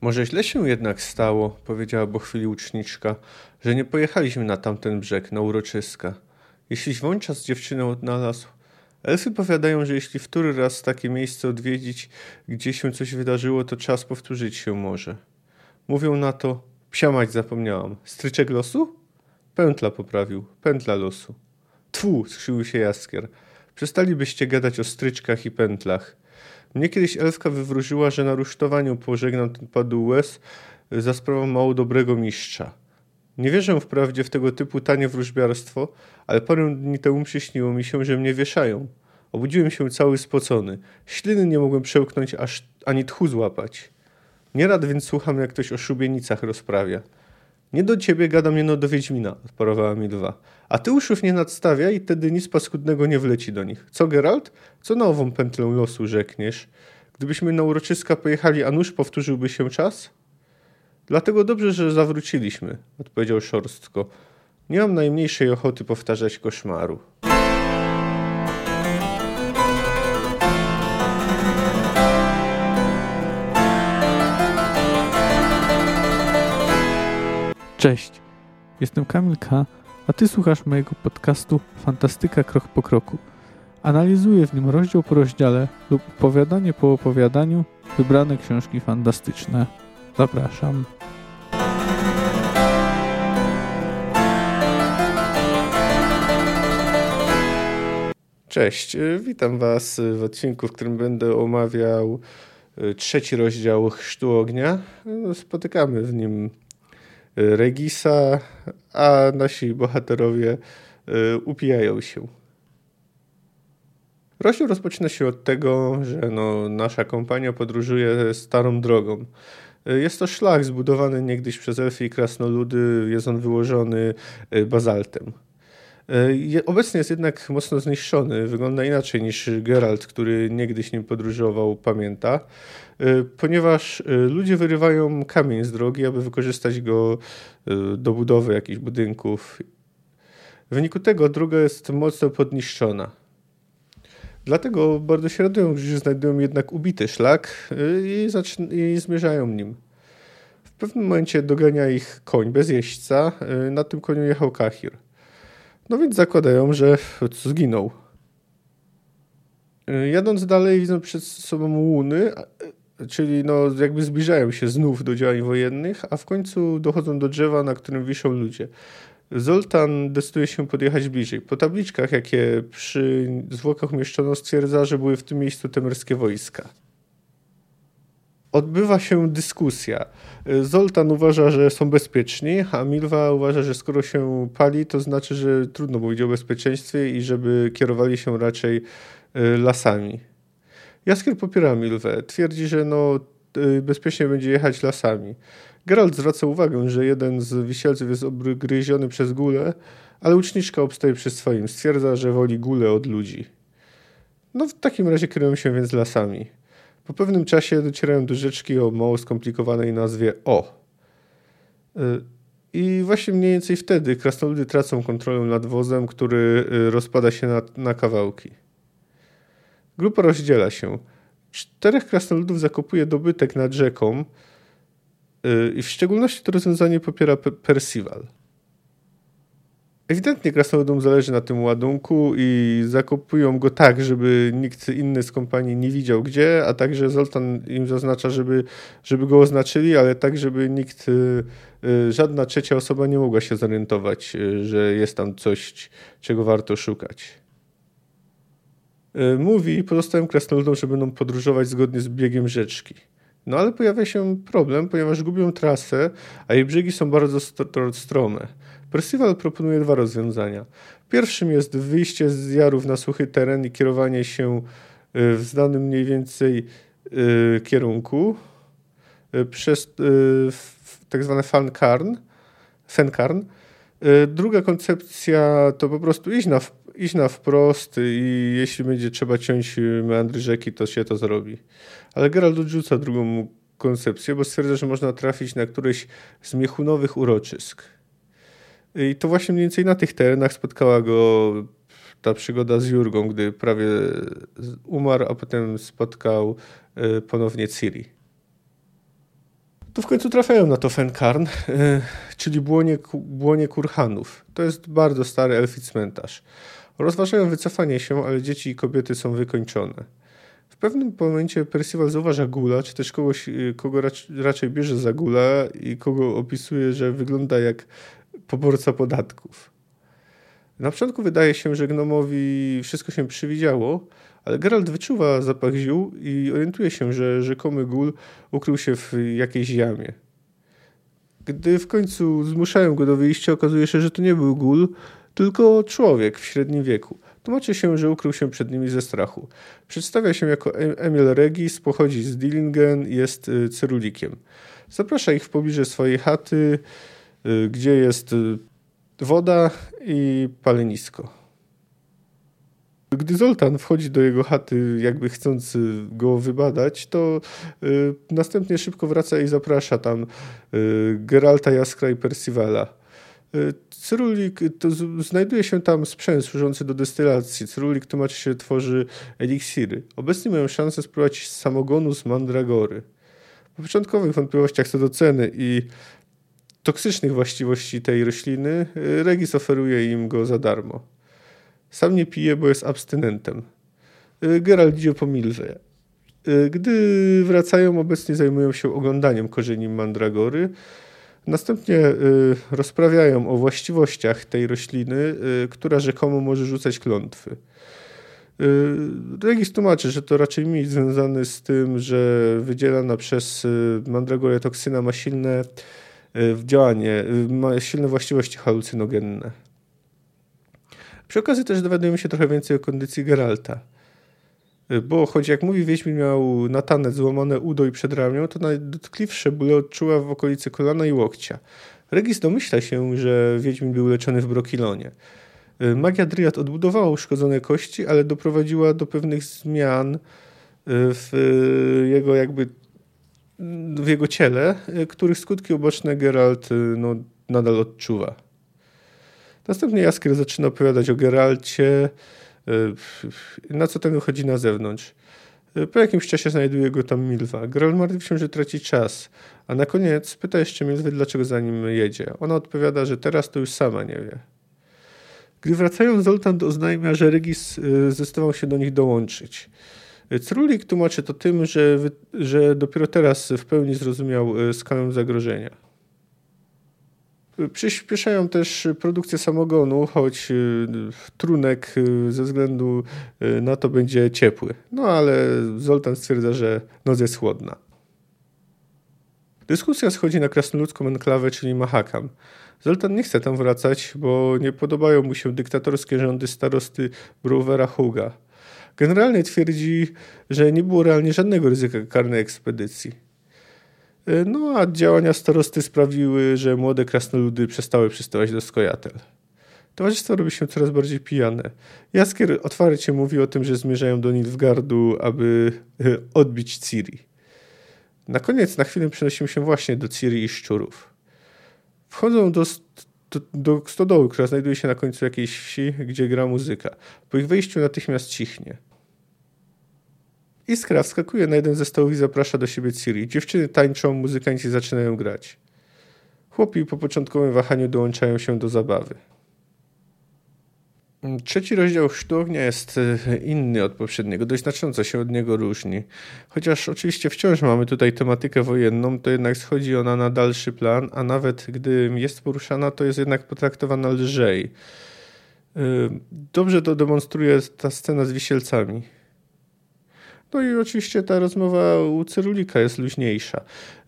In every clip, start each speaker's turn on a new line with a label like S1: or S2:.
S1: Może źle się jednak stało, powiedziała po chwili uczniczka, że nie pojechaliśmy na tamten brzeg, na uroczyska. Jeśli wącza z dziewczyną odnalazł, Elfy powiadają, że jeśli wtóry raz takie miejsce odwiedzić, gdzie się coś wydarzyło, to czas powtórzyć się może. Mówią na to, psia mać zapomniałam, stryczek losu? Pętla poprawił, pętla losu. Tfu, skrzywił się Jaskier. Przestalibyście gadać o stryczkach i pętlach. Mnie kiedyś elfka wywróżyła, że na rusztowaniu pożegnam ten padł łez za sprawą mało dobrego mistrza. Nie wierzę wprawdzie w tego typu tanie wróżbiarstwo, ale parę dni temu przyśniło mi się, że mnie wieszają. Obudziłem się cały spocony. Śliny nie mogłem przełknąć, aż ani tchu złapać. Nierad więc słucham, jak ktoś o szubienicach rozprawia. Nie do ciebie gadam, nie no do Wiedźmina, odparowała mi dwa. A ty uszów nie nadstawia i wtedy nic paskudnego nie wleci do nich. Co, Geralt? Co na ową pętlę losu rzekniesz? Gdybyśmy na uroczyska pojechali, a nuż powtórzyłby się czas? Dlatego dobrze, że zawróciliśmy, odpowiedział szorstko. Nie mam najmniejszej ochoty powtarzać koszmaru.
S2: Cześć, jestem Kamil K., a ty słuchasz mojego podcastu Fantastyka Krok po Kroku. Analizuję w nim rozdział po rozdziale lub opowiadanie po opowiadaniu wybrane książki fantastyczne. Zapraszam.
S1: Cześć, y, witam Was w odcinku, w którym będę omawiał y, trzeci rozdział Chrztu Ognia. No, spotykamy w nim y, Regisa, a nasi bohaterowie upijają się. Rozdział rozpoczyna się od tego, że no, nasza kompania podróżuje starą drogą. Jest to szlak zbudowany niegdyś przez elfy i krasnoludy, jest on wyłożony bazaltem. E, obecnie jest jednak mocno zniszczony. Wygląda inaczej niż Geralt, który niegdyś nim podróżował, pamięta. E, ponieważ e, ludzie wyrywają kamień z drogi, aby wykorzystać go do budowy jakichś budynków. W wyniku tego droga jest mocno podniszczona. Dlatego bardzo się radują, że znajdują jednak ubity szlak i, i zmierzają nim. W pewnym momencie dogania ich koń bez jeźdźca. Na tym koniu jechał Kahir. No więc zakładają, że zginął. Y, jadąc dalej widzą przed sobą łuny, czyli no jakby zbliżają się znów do działań wojennych, a w końcu dochodzą do drzewa, na którym wiszą ludzie. Zoltan decyduje się podjechać bliżej. Po tabliczkach, jakie przy zwłokach umieszczono, stwierdza, że były w tym miejscu temerskie wojska odbywa się dyskusja. Zoltan uważa, że są bezpieczni, a Milwa uważa, że skoro się pali, to znaczy, że trudno mówić o bezpieczeństwie i żeby kierowali się raczej y, lasami. Jaskier popiera Milwę. Twierdzi, że no, y, bezpiecznie będzie jechać lasami. Geralt zwraca uwagę, że jeden z wisielców jest obgryziony przez gulę, ale uczniczka obstaje przy swoim. Stwierdza, że woli gulę od ludzi. No w takim razie kierują się więc lasami. Po pewnym czasie docierają do rzeczki o mało skomplikowanej nazwie O. Y, I właśnie mniej więcej wtedy krasnoludy tracą kontrolę nad wozem, który y, rozpada się na, na kawałki. Grupa rozdziela się. Czterech krasnoludów zakopuje dobytek nad rzeką y, i w szczególności to rozwiązanie popiera Percival. Ewidentnie krasnoludom zależy na tym ładunku i zakupują go tak, żeby nikt inny z kompanii nie widział gdzie, a także Zoltan im zaznacza, żeby, żeby go oznaczyli, ale tak, żeby nikt, y, y, żadna trzecia osoba nie mogła się zorientować, że jest tam coś, czego warto szukać. Mówi pozostałym krasnoludom, że będą podróżować zgodnie z biegiem rzeczki. No ale pojawia się problem, ponieważ gubią trasę, a jej brzegi są bardzo strome. Percival proponuje dwa rozwiązania. Pierwszym jest wyjście z jarów na suchy teren i kierowanie się y, w znanym mniej więcej y, kierunku y, przez tak zwane fankarn. Druga koncepcja to po prostu iść na, iść na wprost i jeśli będzie trzeba ciąć meandry rzeki, to się to zrobi. Ale Geralt odrzuca drugą koncepcję, bo stwierdza, że można trafić na któreś z miechunowych uroczysk. I to właśnie mniej więcej na tych terenach spotkała go ta przygoda z Jurgą, gdy prawie umarł, a potem spotkał e, ponownie Ciri. Tu w końcu trafiają na to Fenkarn, czyli błonie, błonie Kurhanów. To jest bardzo stary elfi cmentarz. Rozważają wycofanie się, ale dzieci i kobiety są wykończone. W pewnym momencie Percival zauważa Gula, czy też kogoś, y, kogo raczej bierze za Gula i kogo opisuje, że wygląda jak poborca podatków. Na początku wydaje się, że gnomowi wszystko się przywidziało, ale Geralt wyczuwa zapach ziół i orientuje się, że rzekomy gul ukrył się w jakiejś jamie. Gdy w końcu zmuszają go do wyjścia, okazuje się, że to nie był gul, tylko człowiek w średnim wieku. Tłumaczy się, że ukrył się przed nimi ze strachu. Przedstawia się jako Emil Regis, pochodzi z Dillingen jest y, cerulikiem. Zaprasza ich w pobliże swojej chaty, y, gdzie jest y, woda i palenisko. Gdy Zoltan wchodzi do jego chaty, jakby chcąc go wybadać, to y, następnie szybko wraca i zaprasza tam y, Geralta Jaskra i Percivala. Y, Cyrulik, to znajduje się tam sprzęt służący do destylacji. Cyrulik tłumaczy się, tworzy eliksiry. Obecnie mają szansę spróbować samogonu z mandragory. Po początkowych wątpliwościach co do ceny i toksycznych właściwości tej rośliny, y, Regis oferuje im go za darmo. Sam nie pije, bo jest abstynentem. Y, Geralt idzie po Milwę. Y, gdy wracają, obecnie zajmują się oglądaniem korzeni mandragory. Następnie rozprawiają o właściwościach tej rośliny, która rzekomo może rzucać klątwy. Regis tłumaczy, że to raczej mit związany z tym, że wydzielana przez mandragorę toksyna ma silne Y, działanie, y, ma silne właściwości halucynogenne. Przy okazji też dowiadujemy się trochę więcej o kondycji Geralta. Y, bo choć jak mówi Wiedźmin miał na tanec złamane udo i przedramię, to najdotkliwsze bóle odczuła w okolicy kolana i łokcia. Regis domyśla się, że Wiedźmin był leczony w Brokilonie. Magia Dryad odbudowała uszkodzone kości, ale doprowadziła do pewnych zmian w jego jakby w jego ciele, y, których skutki uboczne Geralt y, no, nadal odczuwa. Następnie Jaskier zaczyna opowiadać o Geralcie, y, na co ten wychodzi na zewnątrz. Po jakimś czasie znajduje go tam Milwa. Geralt martwi się, że traci czas, a na koniec pyta jeszcze Milwy, dlaczego za nim jedzie. Ona odpowiada, że teraz to już sama nie wie. Gdy wracają, Zoltan oznajmia, że Regis zdecydował się do nich dołączyć. Crulik tłumaczy to tym, że, że dopiero teraz w pełni zrozumiał skalę zagrożenia. Przyspieszają też produkcję samogonu, choć e, trunek e, ze względu na to będzie ciepły. No ale Zoltan stwierdza, że noc jest chłodna. Dyskusja schodzi na krasnoludzką enklawę, czyli Mahakam. Zoltan nie chce tam wracać, bo nie podobają mu się dyktatorskie rządy starosty Browera Huga. Generalnie twierdzi, że nie było realnie żadnego ryzyka karnej ekspedycji. E, no a działania starosty sprawiły, że młode krasnoludy przestały przystawać do skojatel. Towarzystwo robi się coraz bardziej pijane. Jaskier otwarcie mówi o tym, że zmierzają do Nilfgardu, aby e, odbić Ciri. Na koniec na chwilę przenosimy się właśnie do Ciri i szczurów. Wchodzą do do, do stodoły, która znajduje się na końcu jakiejś wsi, gdzie gra muzyka. Po ich wejściu natychmiast cichnie. Iskra wskakuje na jeden ze stołów i zaprasza do siebie Ciri. Dziewczyny tańczą, muzykanci zaczynają grać. Chłopi po początkowym wahaniu dołączają się do zabawy. Trzeci rozdział Sztugnia jest e, inny od poprzedniego, dość znacząco się od niego różni. Chociaż oczywiście wciąż mamy tutaj tematykę wojenną, to jednak schodzi ona na dalszy plan, a nawet gdy jest poruszana, to jest jednak potraktowana lżej. E, dobrze to demonstruje ta scena z wisielcami. No i oczywiście ta rozmowa u Cyrulika jest luźniejsza.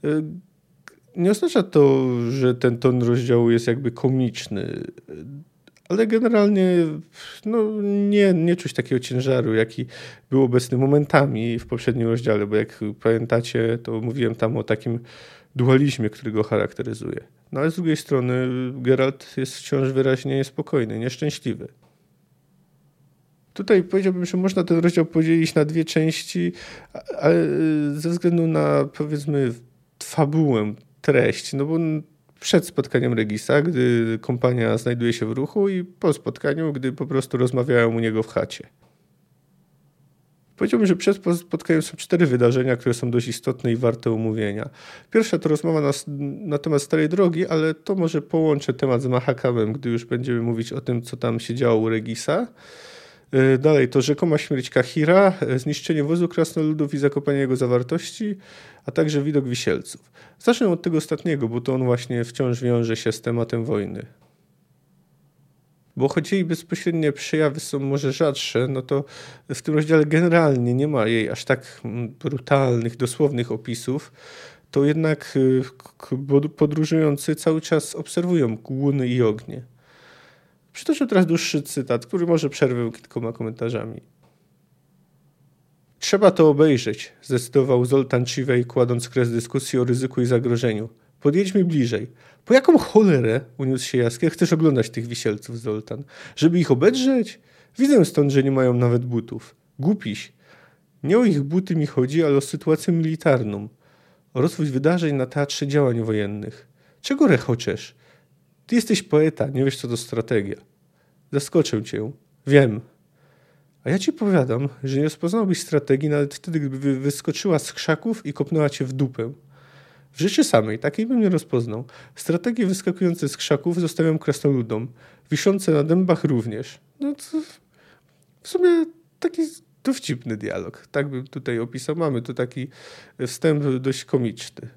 S1: Y, nie oznacza to, że ten ton rozdziału jest jakby komiczny, ale generalnie no, nie, nie czuć takiego ciężaru, jaki był obecny momentami w poprzednim rozdziale, bo jak pamiętacie, to mówiłem tam o takim dualizmie, który go charakteryzuje. No ale z drugiej strony Geralt jest wciąż wyraźnie niespokojny, nieszczęśliwy. Tutaj powiedziałbym, że można ten rozdział podzielić na dwie części, ale ze względu na powiedzmy fabułę, treść, no bo przed spotkaniem Regisa, gdy kompania znajduje się w ruchu i po spotkaniu, gdy po prostu rozmawiają u niego w chacie. Powiedziałbym, że przed spotkaniem są cztery wydarzenia, które są dość istotne i warte omówienia. Pierwsza to rozmowa na, na temat Starej Drogi, ale to może połączę temat z Mahakamem, gdy już będziemy mówić o tym, co tam się działo u Regisa. E, dalej to rzekoma śmierć Kahira, e, zniszczenie wozu krasnoludów i zakopanie jego zawartości, a także widok wisielców. Zacznę od tego ostatniego, bo to on właśnie wciąż wiąże się z tematem wojny. Bo choć jej bezpośrednie przejawy są może rzadsze, no to w tym rozdziale generalnie nie ma jej aż tak mm, brutalnych, dosłownych opisów, to jednak y, podróżujący cały czas obserwują głuny i ognie. Przytoczę teraz dłuższy cytat, który może przerwę kilkoma komentarzami. Trzeba to obejrzeć, zdecydował Zoltan Chiwej, kładąc kres dyskusji o ryzyku i zagrożeniu. Podjedźmy bliżej. Po jaką cholerę, uniósł się Jaskier, chcesz oglądać tych wisielców, Zoltan? Żeby ich obedrzeć? Widzę stąd, że nie mają nawet butów. Głupiś. Nie o ich buty mi chodzi, ale o sytuację militarną. O rozwój wydarzeń na teatrze działań wojennych. Czego rechoczesz? Ty jesteś poeta, nie wiesz co to strategia. Zaskoczę cię. Wiem. A ja ci powiadam, że nie rozpoznałbyś strategii nawet wtedy, gdyby wyskoczyła z krzaków i kopnęła cię w dupę. W życiu samej takiej bym nie rozpoznał. Strategie wyskakujące z krzaków zostawiam krasnoludom. Wiszące na dębach również. No to w sumie taki dowcipny dialog. Tak bym tutaj opisał. Mamy tu taki wstęp dość komiczny.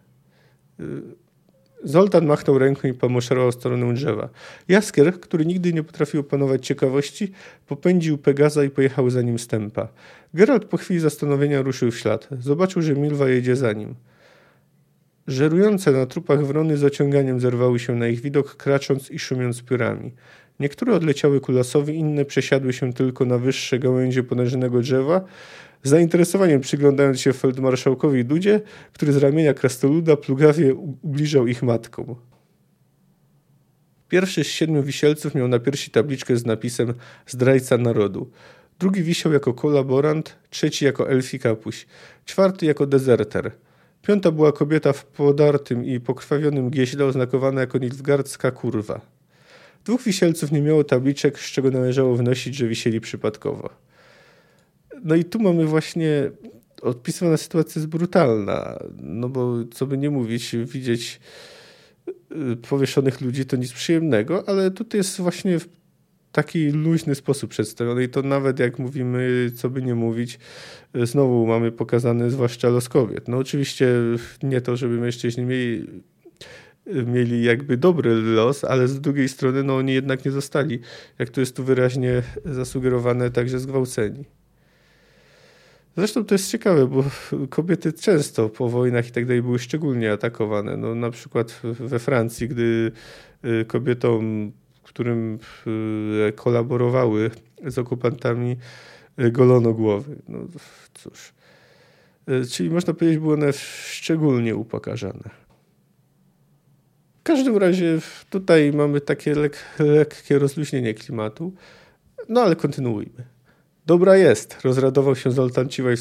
S1: Zoltan machnął ręką i pomaszerował stronę drzewa. Jaskier, który nigdy nie potrafił opanować ciekawości, popędził Pegaza i pojechał za nim stępa. Geralt po chwili zastanowienia ruszył w ślad. Zobaczył, że Milwa jedzie za nim. Żerujące na trupach wrony z ociąganiem zerwały się na ich widok, kracząc i szumiąc piórami. Niektóre odleciały ku lasowi, inne przesiadły się tylko na wyższe gałęzie ponężonego drzewa, z zainteresowaniem przyglądając się feldmarszałkowi Dudzie, który z ramienia krastoluda plugawie ubliżał ich matkom. Pierwszy z siedmiu wisielców miał na piersi tabliczkę z napisem Zdrajca narodu. Drugi wisiał jako kolaborant, trzeci jako elfi kapuś, czwarty jako dezerter – Piąta była kobieta w podartym i pokrwawionym gieźle oznakowana jako nilfgardzka kurwa. Dwóch wisielców nie miało tabliczek, z czego należało wnosić, że wisieli przypadkowo. No i tu mamy właśnie odpisywana sytuacja jest brutalna, no bo co by nie mówić, widzieć y, powieszonych ludzi to nic przyjemnego, ale tutaj jest właśnie taki luźny sposób przedstawiony i to nawet jak mówimy, co by nie mówić, znowu mamy pokazany zwłaszcza los kobiet. No oczywiście nie to, żeby mężczyźni mieli mieli jakby dobry los, ale z drugiej strony no oni jednak nie zostali, jak to jest tu wyraźnie zasugerowane, także zgwałceni. Zresztą to jest ciekawe, bo kobiety często po wojnach i tak dalej były szczególnie atakowane. No, na przykład we Francji, gdy y, kobietom którym e, kolaborowały z okupantami, e, golono głowy. No cóż. Czyli można powiedzieć, były one szczególnie upokarzane. W każdym razie tutaj mamy takie lek lekkie rozluźnienie klimatu. No ale kontynuujmy. Dobra jest, rozradował się Zoltan Ciwaj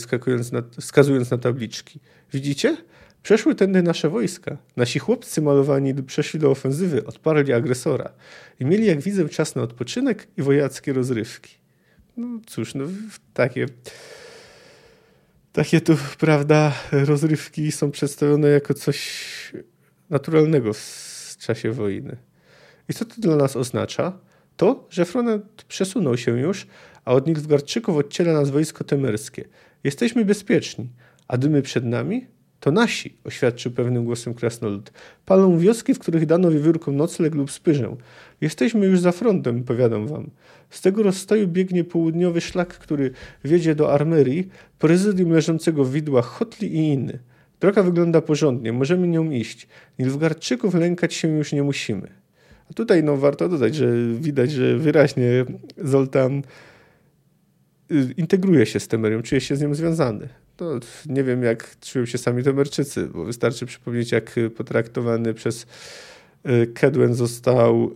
S1: wskazując na tabliczki. Widzicie? Przeszły tędy nasze wojska. Nasi chłopcy malowani przeszli do ofensywy, odparli agresora i mieli, jak widzę, czas na odpoczynek i wojackie rozrywki. No cóż, no takie... Takie tu, prawda, rozrywki są przedstawione jako coś naturalnego w czasie wojny. I co to dla nas oznacza? To, że front przesunął się już, a od Nilfgaardczyków odciela nas wojsko temerskie. Jesteśmy bezpieczni, a dymy przed nami to nasi, oświadczył pewnym głosem krasnolud. Palą wioski, w których dano wiewiórkom nocleg lub spyżę. Jesteśmy już za frontem, powiadam wam. Z tego rozstaju biegnie południowy szlak, który wiedzie do armerii, prezydium leżącego w widłach Hotli i inny. Droga wygląda porządnie, możemy nią iść. Nilfgaardczyków lękać się już nie musimy. A tutaj no, warto dodać, że widać, że wyraźnie Zoltan integruje się z Temerią, czuje się z nią związany. No, nie wiem, jak czują się sami Temerczycy, bo wystarczy przypomnieć, jak potraktowany przez y, Kedwen został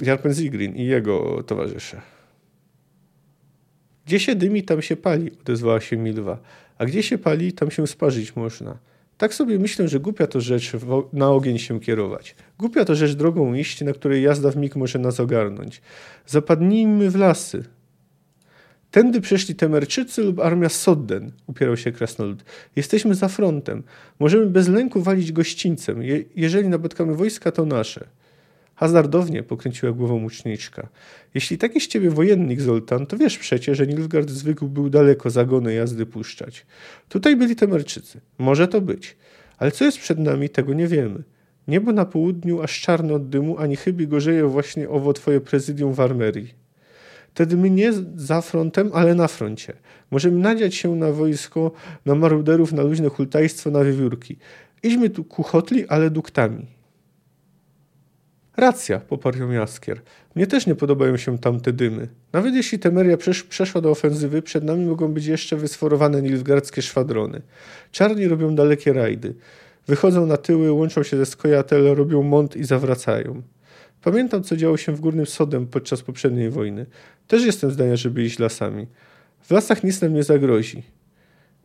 S1: y, Jarpen Zigrin i jego towarzysze. Gdzie się dymi, tam się pali, odezwała się Milwa. A gdzie się pali, tam się sparzyć można. Tak sobie myślę, że głupia to rzecz na ogień się kierować. Głupia to rzecz drogą iść, na której jazda w mig może nas ogarnąć. Zapadnijmy w lasy, Tędy przeszli Temerczycy lub armia Sodden, upierał się krasnolud. Jesteśmy za frontem. Możemy bez lęku walić gościńcem. Je jeżeli napotkamy wojska, to nasze. Hazardownie pokręciła głową łuczniczka. Jeśli taki z ciebie wojennik, Zoltan, to wiesz przecie, że Nilfgaard zwykł był daleko zagony jazdy puszczać. Tutaj byli Temerczycy. Może to być. Ale co jest przed nami, tego nie wiemy. Niebo na południu aż czarne od dymu, ani chybi gorzeje właśnie owo twoje prezydium w Armerii. Wtedy my nie za frontem, ale na froncie. Możemy nadziać się na wojsko, na maruderów, na luźne hultajstwo, na wiewiórki. Idźmy tu kuchotli, ale duktami. Racja, poparł ją Jaskier. Mnie też nie podobają się tamte dymy. Nawet jeśli Temeria przesz przeszła do ofensywy, przed nami mogą być jeszcze wysforowane nilfgardzkie szwadrony. Czarni robią dalekie rajdy. Wychodzą na tyły, łączą się ze Skojatel, robią mont i zawracają. Pamiętam, co działo się w Górnym Sodem podczas poprzedniej wojny. Też jestem zdania, żeby iść lasami. W lasach nic nam nie zagrozi.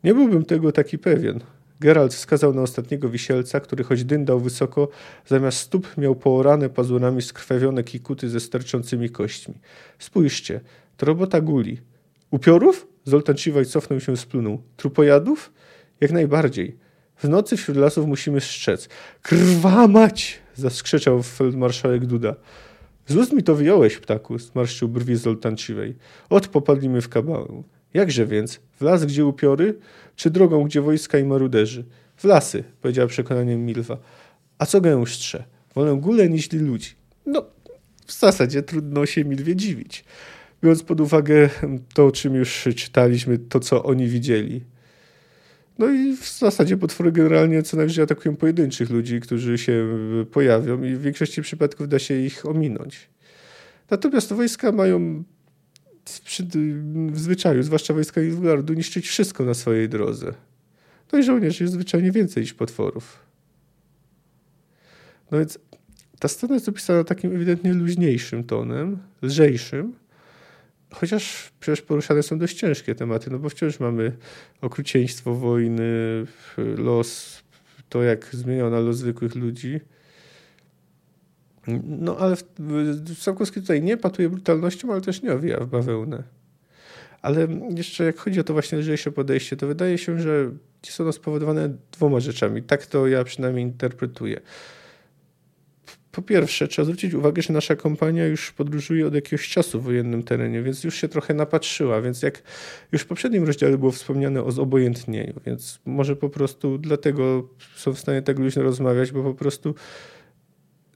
S1: Nie byłbym tego taki pewien. Geralt wskazał na ostatniego wisielca, który choć dyndał wysoko, zamiast stóp miał poorane pazurami skrwawione kikuty ze sterczącymi kośćmi. Spójrzcie, to robota guli. Upiorów? Zoltan Ciwaj cofnął się splunął. Trupojadów? Jak najbardziej. W nocy wśród lasów musimy strzec. Krwa mać! Zaskrzeczał feldmarszałek Duda. Z ust mi to wyjąłeś, ptaku, zmarszczył brwi Zoltan Ciwej. Ot, popadliśmy w kabałę. Jakże więc? W las, gdzie upiory, czy drogą, gdzie wojska i maruderzy? W lasy, powiedziała przekonaniem Milwa. A co gęszcze? Wolę gule niż ludzi. No, w zasadzie trudno się Milwie dziwić. Biorąc pod uwagę to, o czym już czytaliśmy, to, co oni widzieli. No i w zasadzie potwory generalnie co najwyżej atakują pojedynczych ludzi, którzy się pojawią i w większości przypadków da się ich ominąć. Natomiast wojska mają w zwyczaju, zwłaszcza wojska Nilfgaardu, niszczyć wszystko na swojej drodze. No i żołnierzy jest zwyczajnie więcej niż potworów. No więc ta scena jest opisana takim ewidentnie luźniejszym tonem, lżejszym, chociaż przecież poruszane są dość ciężkie tematy, no bo wciąż mamy okrucieństwo wojny, los, to jak zmieniona los zwykłych ludzi. No ale Sapkowski tutaj nie patuje brutalnością, ale też nie owija w bawełnę. Ale jeszcze jak chodzi o to właśnie lżejsze podejście, to wydaje się, że są one spowodowane dwoma rzeczami. Tak to ja przynajmniej interpretuję. Po pierwsze, trzeba zwrócić uwagę, że nasza kompania już podróżuje od jakiegoś czasu w wojennym terenie, więc już się trochę napatrzyła. Więc jak już w poprzednim rozdziale było wspomniane o zobojętnieniu, więc może po prostu dlatego są w stanie tak luźno rozmawiać, bo po prostu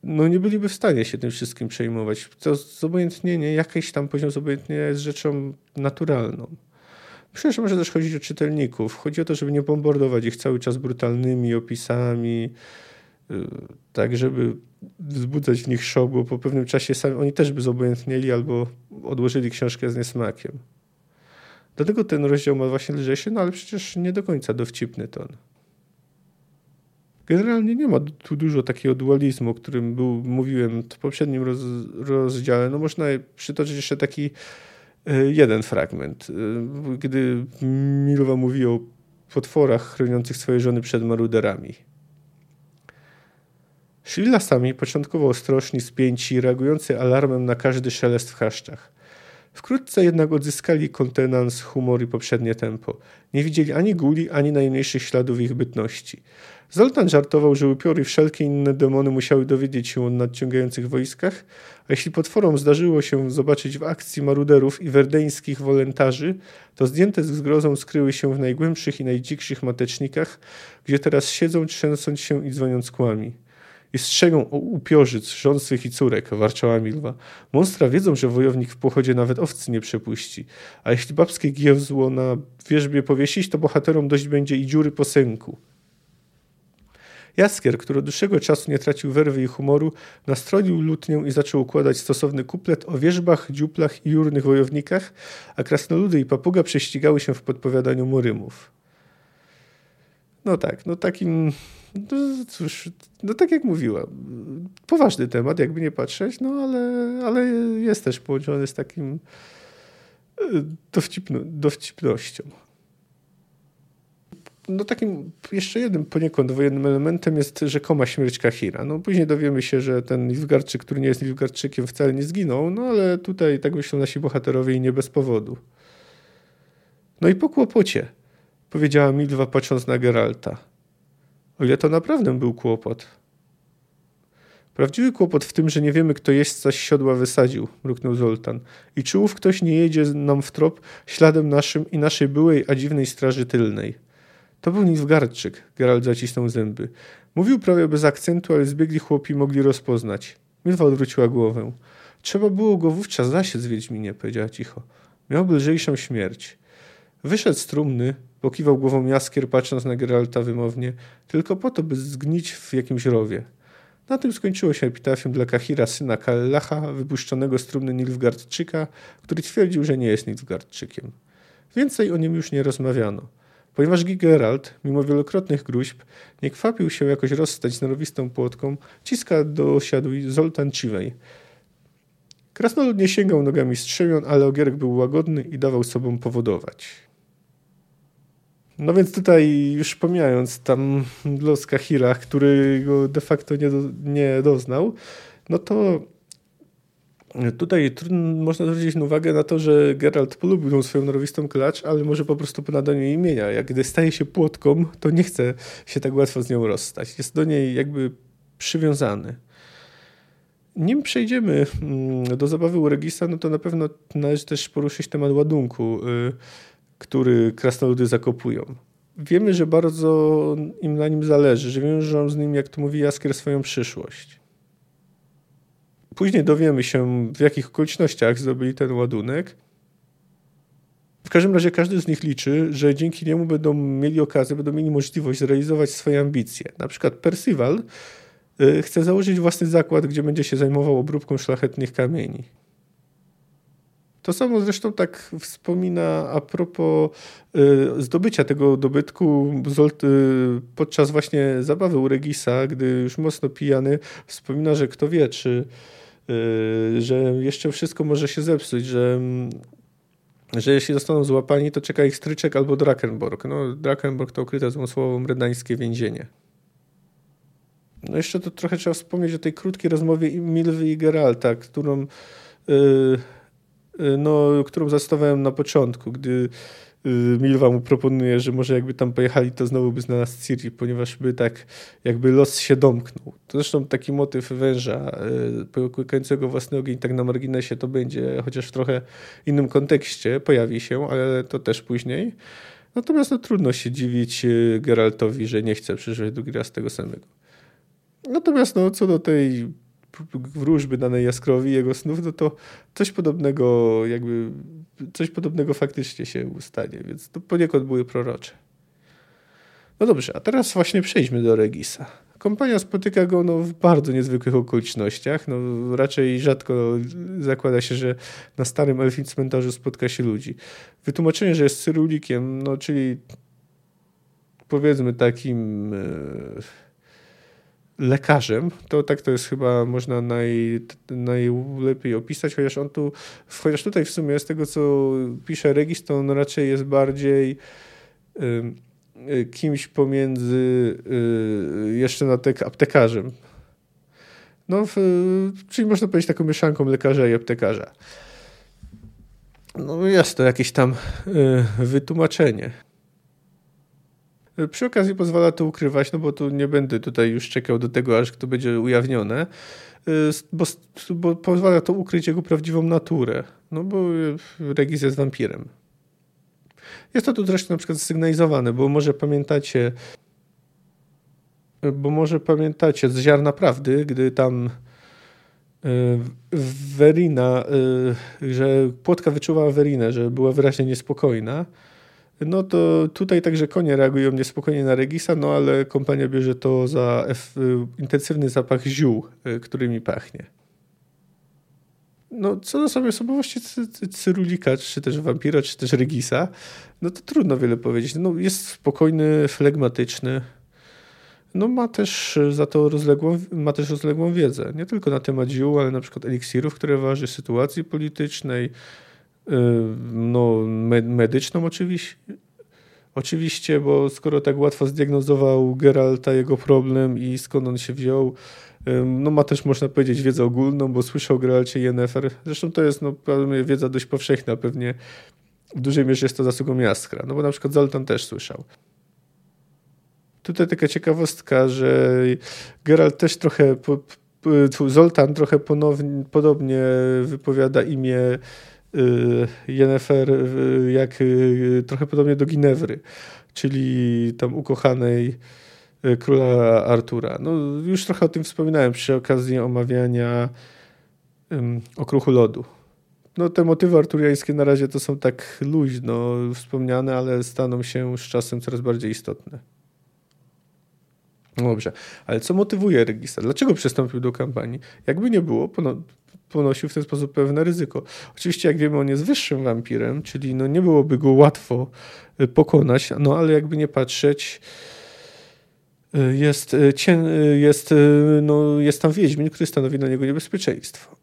S1: no nie byliby w stanie się tym wszystkim przejmować. To zobojętnienie, jakiś tam poziom zobojętnienia jest rzeczą naturalną. Myślę, że może też chodzić o czytelników. Chodzi o to, żeby nie bombardować ich cały czas brutalnymi opisami, tak żeby wzbudzać w nich szok, bo po pewnym czasie sami oni też by zobojętnieli albo odłożyli książkę z niesmakiem. Dlatego ten rozdział ma właśnie lżejszy, no ale przecież nie do końca dowcipny ton. Generalnie nie ma tu dużo takiego dualizmu, o którym był, mówiłem w poprzednim roz, rozdziale. No można przytoczyć jeszcze taki e, jeden fragment, e, gdy Milwa mówi o potworach chroniących swoje żony przed maruderami. Szli lasami, początkowo ostrożni, spięci, reagujący alarmem na każdy szelest w chaszczach. Wkrótce jednak odzyskali kontenans, humor i poprzednie tempo. Nie widzieli ani guli, ani najmniejszych śladów ich bytności. Zoltan żartował, że upiory i wszelkie inne demony musiały dowiedzieć się o nadciągających wojskach, a jeśli potworom zdarzyło się zobaczyć w akcji maruderów i werdeńskich wolontarzy, to zdjęte z zgrozą skryły się w najgłębszych i najdzikszych matecznikach, gdzie teraz siedzą, trzęsąc się i dzwoniąc kłami i strzegą o upiorzy, swych i córek, warczała Milwa. Monstra wiedzą, że wojownik w pochodzie nawet owcy nie przepuści, a jeśli babskie giewzło na wierzbie powiesić, to bohaterom dość będzie i dziury po sęku. Jaskier, który od dłuższego czasu nie tracił werwy i humoru, nastroił lutnię i zaczął układać stosowny kuplet o wierzbach, dziuplach i jurnych wojownikach, a krasnoludy i papuga prześcigały się w podpowiadaniu murymów. No tak, no takim no cóż, no tak jak mówiła, poważny temat, jakby nie patrzeć, no ale, ale jest też połączony z takim e, dowcipno, dowcipnością. No takim jeszcze jednym poniekąd wojennym elementem jest rzekoma śmierć Kahira. No później dowiemy się, że ten Nilfgaardczyk, który nie jest Nilfgaardczykiem wcale nie zginął, no ale tutaj tak myślą nasi bohaterowie i nie bez powodu. No i po kłopocie, powiedziała Milwa patrząc na Geralta. O ile to naprawdę był kłopot. Prawdziwy kłopot w tym, że nie wiemy, kto jeźdźca z siodła wysadził, mruknął Zoltan. I czy ów ktoś nie jedzie nam w trop śladem naszym i naszej byłej, a dziwnej straży tylnej? To był Nilfgaardczyk, Geralt zacisnął zęby. Mówił prawie bez akcentu, ale zbiegli chłopi mogli rozpoznać. Milwa odwróciła głowę. Trzeba było go wówczas zasiec, Wiedźminie, powiedziała cicho. Miał lżejszą śmierć. Wyszedł z trumny, pokiwał głową jaskier, patrząc na Geralta wymownie, tylko po to, by zgnić w jakimś rowie. Na tym skończyło się epitafium dla Kahira, syna Kallacha, wypuszczonego z trumny Nilfgaardczyka, który twierdził, że nie jest Nilfgaardczykiem. Więcej o nim już nie rozmawiano. Ponieważ Geralt, mimo wielokrotnych gruźb, nie kwapił się jakoś rozstać z norowistą płotką, ciska dosiadł Zoltan Ciwej. Krasnolud nie sięgał nogami strzemion, ale ogierek był łagodny i dawał sobą powodować. No więc tutaj już pomijając tam los Kahira, który go de facto nie, do, nie doznał, no to Tutaj można zwrócić uwagę na to, że Geralt polubił tą swoją norowistą klacz, ale może po prostu po nadaniu imienia. Jak gdy staje się płotką, to nie chce się tak łatwo z nią rozstać. Jest do niej jakby przywiązany. Nim przejdziemy mm, do zabawy u Regisa, no to na pewno należy też poruszyć temat ładunku, y, który krasnoludy zakopują. Wiemy, że bardzo im na nim zależy, że wiążą z nim, jak to mówi Jaskier, swoją przyszłość. Później dowiemy się, w jakich okolicznościach zdobyli ten ładunek. W każdym razie każdy z nich liczy, że dzięki niemu będą mieli okazję, będą mieli możliwość zrealizować swoje ambicje. Na przykład Percival y, chce założyć własny zakład, gdzie będzie się zajmował obróbką szlachetnych kamieni. To samo zresztą tak wspomina a propos y, zdobycia tego dobytku y, podczas właśnie zabawy u Regisa, gdy już mocno pijany, wspomina, że kto wie, czy Y, że jeszcze wszystko może się zepsuć, że, że jeśli zostaną złapani, to czeka ich stryczek albo Drakenborg. No, Drakenborg to ukryte zmysłową redańskie więzienie. No jeszcze to trochę trzeba wspomnieć o tej krótkiej rozmowie Milwy i Geralta, którą, yy, no, którą zastawałem na początku, gdy Y, Milwa mu proponuje, że może jakby tam pojechali, to znowu by znalazł Ciri, ponieważ by tak jakby los się domknął. To zresztą taki motyw węża y, połykającego własny ogień tak na marginesie to będzie, chociaż w trochę innym kontekście pojawi się, ale to też później. Natomiast no, trudno się dziwić y, Geraltowi, że nie chce przeżywać drugi raz tego samego. Natomiast no, co do tej wróżby danej Jaskrowi, jego snów, no to coś podobnego jakby, coś podobnego faktycznie się ustanie, więc to poniekąd były prorocze. No dobrze, a teraz właśnie przejdźmy do Regisa. Kompania spotyka go no, w bardzo niezwykłych okolicznościach. No, raczej rzadko zakłada się, że na starym elfim cmentarzu spotka się ludzi. Wytłumaczenie, że jest cyrulikiem, no czyli powiedzmy takim... Yy lekarzem, to tak to jest chyba można naj, najlepiej opisać, chociaż on tu, chociaż tutaj w sumie z tego, co pisze Regis, to on raczej jest bardziej y, kimś pomiędzy y, jeszcze na tek aptekarzem. No, w, czyli można powiedzieć taką mieszanką lekarza i aptekarza. No jest to jakieś tam y, wytłumaczenie. Przy okazji pozwala to ukrywać, no bo tu nie będę tutaj już czekał do tego, aż to będzie ujawnione, y, bo, bo pozwala to ukryć jego prawdziwą naturę. No bo Regis jest wampirem. Jest to tu zresztą na przykład sygnalizowane, bo może pamiętacie, bo może pamiętacie z ziarna prawdy, gdy tam y, Verina, y, że płotka wyczuwała Werinę, że była wyraźnie niespokojna no to tutaj także konie reagują niespokojnie na Regisa, no ale kompania bierze to za y, intensywny zapach ziół, y, którymi pachnie. No, co do samej osobowości Cyrulika, czy też wampira, czy też Regisa, no to trudno wiele powiedzieć. No, jest spokojny, flegmatyczny. No, ma też za to rozległą, ma też rozległą wiedzę. Nie tylko na temat ziół, ale na przykład eliksirów, które waży, sytuacji politycznej, no, medyczną oczywiście. Oczywiście, bo skoro tak łatwo zdiagnozował Geralta jego problem i skąd on się wziął, no ma też, można powiedzieć, wiedzę ogólną, bo słyszał o Geralcie Yennefer. Zresztą to jest no, wiedza dość powszechna. Pewnie w dużej mierze jest to zasługą Jaskra, no bo na przykład Zoltan też słyszał. Tutaj taka ciekawostka, że Geralt też trochę, Zoltan trochę ponownie, podobnie wypowiada imię y, Yennefer, y, jak y, trochę podobnie do Ginewry, czyli tam ukochanej króla Artura. No, już trochę o tym wspominałem przy okazji omawiania um, okruchu lodu. No, te motywy arturiańskie na razie to są tak luźno wspomniane, ale staną się z czasem coraz bardziej istotne. No dobrze, ale co motywuje Regista? Dlaczego przystąpił do kampanii? Jakby nie było, ponosił w ten sposób pewne ryzyko. Oczywiście, jak wiemy, on jest wyższym wampirem, czyli no nie byłoby go łatwo y, pokonać, no ale jakby nie patrzeć, y, jest, y, jest, no, jest tam Wiedźmin, który stanowi dla niego niebezpieczeństwo.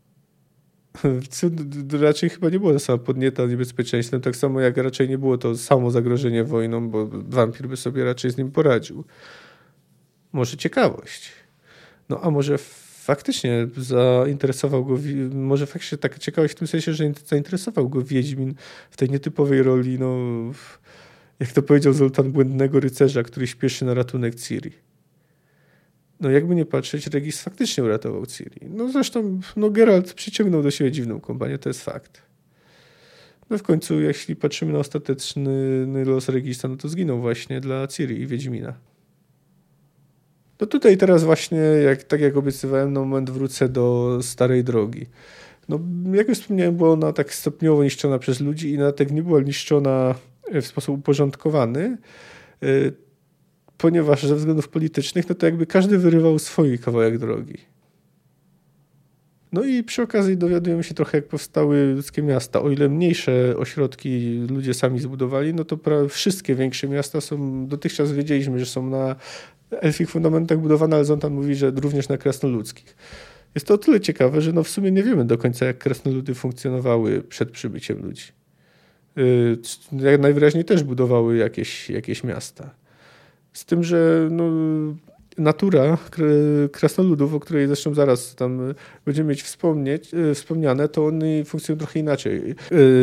S1: Raczej chyba nie było sama podnieta niebezpieczeństwem, tak samo jak raczej nie było to samo zagrożenie wojną, bo wampir by sobie raczej z nim poradził może ciekawość. No a może faktycznie zainteresował go, może faktycznie taka ciekawość w tym sensie, że zainteresował go Wiedźmin w tej nietypowej roli, no jak to powiedział Zoltan, błędnego rycerza, który śpieszy na ratunek Ciri. No jakby nie patrzeć, Regis faktycznie uratował Ciri. No zresztą no Geralt przyciągnął do siebie dziwną kompanię, to jest fakt. No w końcu, jeśli patrzymy na ostateczny los Regista, no to zginął właśnie dla Ciri i Wiedźmina. No tutaj teraz właśnie, jak, tak jak obiecywałem, na moment wrócę do starej drogi. No, jak już wspomniałem, była ona tak stopniowo niszczona przez ludzi i na tak nie była niszczona w sposób uporządkowany, y, ponieważ ze względów politycznych, no to jakby każdy wyrywał swój kawałek drogi. No i przy okazji dowiadujemy się trochę, jak powstały ludzkie miasta. O ile mniejsze ośrodki ludzie sami zbudowali, no to wszystkie większe miasta są, dotychczas wiedzieliśmy, że są na elfich fundamentach budowane, ale Zontan mówi, że również na krasnoludzkich. Jest to o tyle ciekawe, że no w sumie nie wiemy do końca, jak krasnoludy funkcjonowały przed przybyciem ludzi. Y, jak najwyraźniej też budowały jakieś, jakieś miasta. Z tym, że no, natura krasnoludów, o której zresztą zaraz tam będziemy mieć wspomnieć, e, wspomniane, to one funkcjonują trochę inaczej.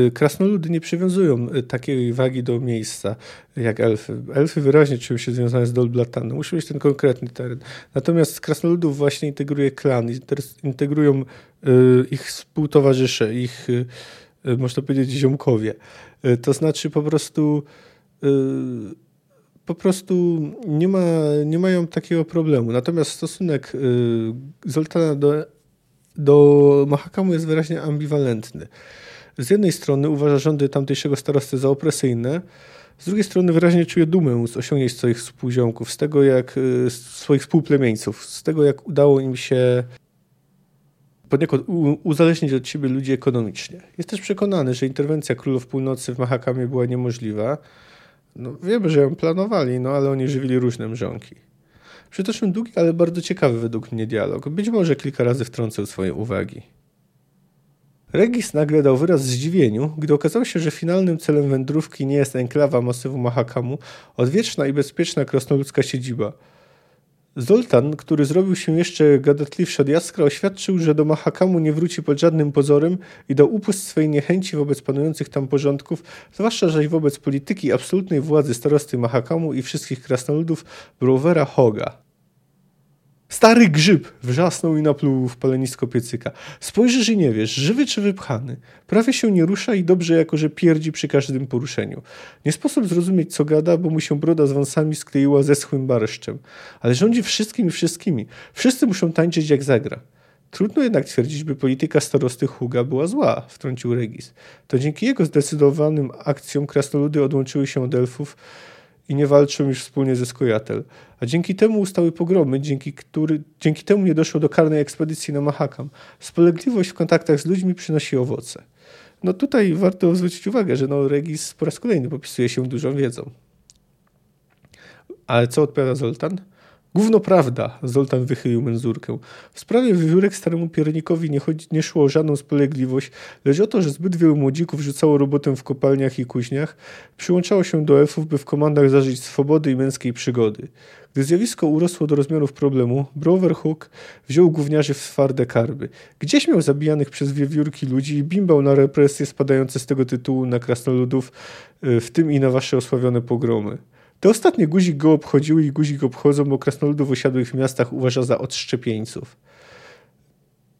S1: E, krasnoludy nie przywiązują takiej wagi do miejsca jak elfy. Elfy wyraźnie czują się związane z Dolblatanem. Musi mieć ten konkretny teren. Natomiast krasnoludów właśnie integruje klan, integrują ich współtowarzysze, ich można powiedzieć ziomkowie. To znaczy po prostu po prostu nie, ma, nie mają takiego problemu. Natomiast stosunek y, Zoltana do, do Mahakamu jest wyraźnie ambiwalentny. Z jednej strony uważa rządy tamtejszego starosty za opresyjne, z drugiej strony wyraźnie czuje dumę z osiągnięć swoich współziomków, z tego jak swoich współplemieńców, z tego jak udało im się poniekąd uzależnić od siebie ludzi ekonomicznie. Jest też przekonany, że interwencja królów północy w Mahakamie była niemożliwa, no, wiemy, że ją planowali, no ale oni żywili różne mrzonki. Przytoczmy długi, ale bardzo ciekawy według mnie dialog. Być może kilka razy wtrącał swoje uwagi. Regis nagle dał wyraz zdziwieniu, gdy okazało się, że finalnym celem wędrówki nie jest enklawa masywu Mahakamu, odwieczna i bezpieczna krasnoludzka siedziba – Zoltan, który zrobił się jeszcze gadatliwszy od Jaskra, oświadczył, że do Mahakamu nie wróci pod żadnym pozorem i dał upust swej niechęci wobec panujących tam porządków, zwłaszcza zaś wobec polityki absolutnej władzy starosty Mahakamu i wszystkich krasnoludów Brovera Hoga. Stary grzyb! Wrzasnął i napluł w palenisko piecyka. Spojrzysz i nie wiesz, żywy czy wypchany. Prawie się nie rusza i dobrze jako, że pierdzi przy każdym poruszeniu. Nie sposób zrozumieć, co gada, bo mu się broda z wąsami skleiła ze schłym barszczem. Ale rządzi wszystkimi wszystkimi. Wszyscy muszą tańczyć jak zagra. Trudno jednak twierdzić, by polityka starosty Huga była zła, wtrącił Regis. To dzięki jego zdecydowanym akcjom krasnoludy odłączyły się od elfów, i nie walczą już wspólnie ze Skojatel. A dzięki temu ustały pogromy, dzięki, który, dzięki temu nie doszło do karnej ekspedycji na Mahakam. Spolegliwość w kontaktach z ludźmi przynosi owoce. No tutaj warto zwrócić uwagę, że no Regis po raz kolejny popisuje się dużą wiedzą. Ale co odpowiada Zoltan? Gówno prawda, Zoltan wychylił menzurkę. W sprawie wiewiórek staremu piernikowi nie, chodzi, nie szło o żadną spolegliwość, lecz o to, że zbyt wielu młodzików rzucało robotę w kopalniach i kuźniach, przyłączało się do elfów, by w komandach zażyć swobody i męskiej przygody. Gdy zjawisko urosło do rozmiarów problemu, Broverhook wziął gówniarzy w twarde karby. Gdzieś miał zabijanych przez wiewiórki ludzi i bimbał na represje spadające z tego tytułu na krasnoludów, y, w tym i na wasze osławione pogromy. Te ostatnie guzik go obchodziły i guzik obchodzą, bo krasnoludów osiadłych w miastach uważa za odszczepieńców.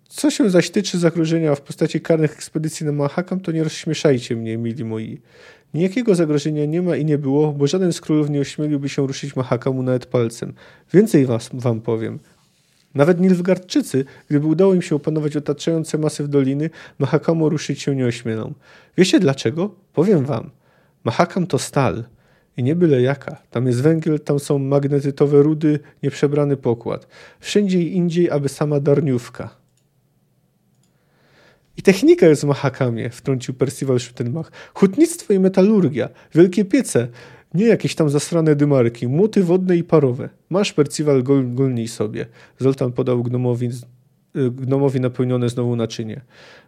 S1: Co się zaś tyczy zagrożenia w postaci karnych ekspedycji na Mahakam, to nie rozśmieszajcie mnie, mili moi. Nijakiego zagrożenia nie ma i nie było, bo żaden z królów nie ośmieliłby się ruszyć Mahakamu nawet palcem. Więcej was, wam powiem. Nawet Nilfgardczycy, gdyby udało im się opanować otaczające masyw doliny, Mahakamu ruszyć się nie ośmielą. Wiecie dlaczego? Powiem wam. Mahakam to stal. I nie byle jaka. Tam jest węgiel, tam są magnetytowe rudy, nieprzebrany pokład. Wszędzie indziej, aby sama darniówka. I technika jest w Mahakamie, wtrącił Percival Schuttenbach. Hutnictwo i metalurgia, wielkie piece, nie jakieś tam zasrane dymarki, młoty wodne i parowe. Masz, Percival, gol, golnij sobie. Zoltan podał gnomowi, gnomowi napełnione znowu naczynie.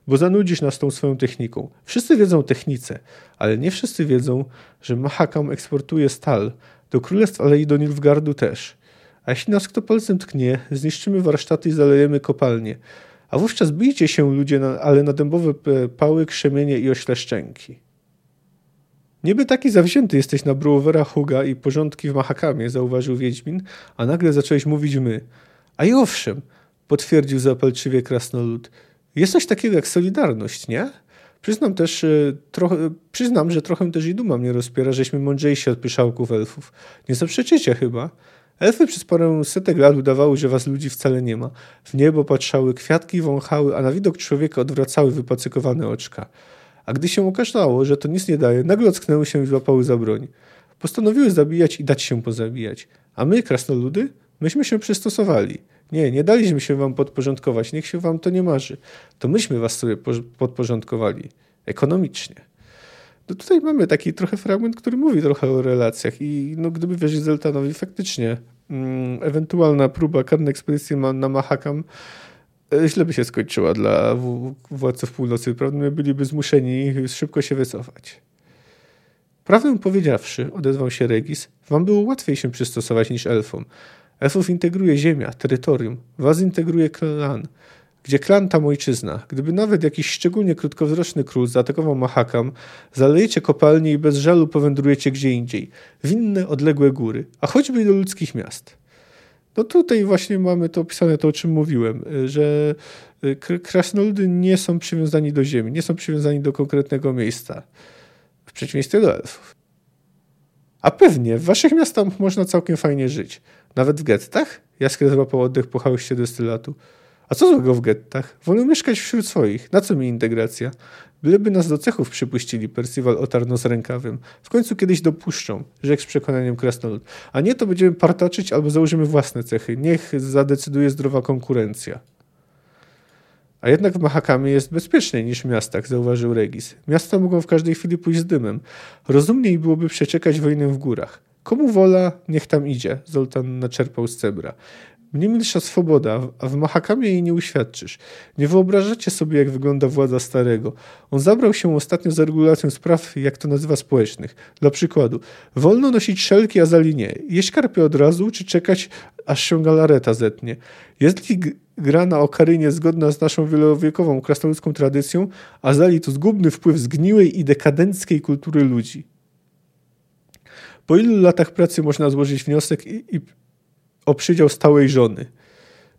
S1: Bo zanudzisz nas tą swoją techniką. Wszyscy wiedzą o technice, ale nie wszyscy wiedzą, że Mahakam eksportuje stal do Królestw, ale i do Nilfgardu też. A jeśli nas kto palcem tknie, zniszczymy warsztaty i zalejemy kopalnie. A wówczas bijcie się ludzie, na, ale na dębowe pały, krzemienie i ośleszczenki. Niby taki zawzięty jesteś na Brewera Huga i porządki w Mahakamie, zauważył Wiedźmin, a nagle zacząłeś mówić my. A i owszem, potwierdził zapalczywie krasnolud. Jest coś takiego jak solidarność, nie? Przyznam też, e, trochę, przyznam, że trochę też i duma mnie rozpiera, żeśmy mądrzejsi od pyszałków elfów. Nie zaprzeczycie chyba? Elfy przez parę setek lat udawały, że was ludzi wcale nie ma. W niebo patrzały, kwiatki wąchały, a na widok człowieka odwracały wypacykowane oczka. A gdy się okazało, że to nic nie daje, nagle ocknęły się i złapały za broń. Postanowiły zabijać i dać się pozabijać. A my, krasnoludy, myśmy się przystosowali. Nie, nie daliśmy się wam podporządkować, niech się wam to nie marzy. To myśmy was sobie podporządkowali. Ekonomicznie. No tutaj mamy taki trochę fragment, który mówi trochę o relacjach i no, gdyby wierzyć Zeltanowi, faktycznie mm, ewentualna próba karnej ekspedycji na Mahakam e, źle by się skończyła dla władców północy. Prawdopodobnie byliby zmuszeni szybko się wycofać. Prawdę powiedziawszy, odezwał się Regis, wam było łatwiej się przystosować niż elfom. Elfów integruje ziemia, terytorium, was integruje klan gdzie klan tam ojczyzna. Gdyby nawet jakiś szczególnie krótkowzroczny król zaatakował Mahakam, zalejecie kopalnie i bez żalu powędrujecie gdzie indziej, w inne, odległe góry, a choćby i do ludzkich miast. No tutaj właśnie mamy to opisane, to o czym mówiłem, że y, krasnoludy nie są przywiązani do ziemi, nie są przywiązani do konkretnego miejsca, w przeciwieństwie do elfów. A pewnie, w waszych miastach można całkiem fajnie żyć. Nawet w gettach? Jaskier złapał oddech po hałyście destylatu. A co złego w gettach? Wolę mieszkać wśród swoich. Na co mi integracja? Byleby nas do cechów przypuścili, Percival otarł z rękawem. W końcu kiedyś dopuszczą, rzekł z przekonaniem krasnolud. A nie, to będziemy partaczyć albo założymy własne cechy. Niech zadecyduje zdrowa konkurencja. A jednak w Mahakamie jest bezpieczniej niż w miastach, zauważył Regis. Miasta mogą w każdej chwili pójść z dymem. Rozumniej byłoby przeczekać wojnę w górach. Komu wola, niech tam idzie, Zoltan naczerpał z cebra. Mnie milsza swoboda, a w Mahakamie jej nie uświadczysz. Nie wyobrażacie sobie, jak wygląda władza starego. On zabrał się ostatnio za regulacją spraw, jak to nazywa, społecznych. Dla przykładu, wolno nosić szelki, a zali nie. Jeść karpie od razu, czy czekać, aż się galareta zetnie. Jeśli gra na okarynie zgodna z naszą wielowiekową krasnoludzką tradycją, a zali to zgubny wpływ zgniłej i dekadenckiej kultury ludzi. Po ilu latach pracy można złożyć wniosek i, i o przydział stałej żony.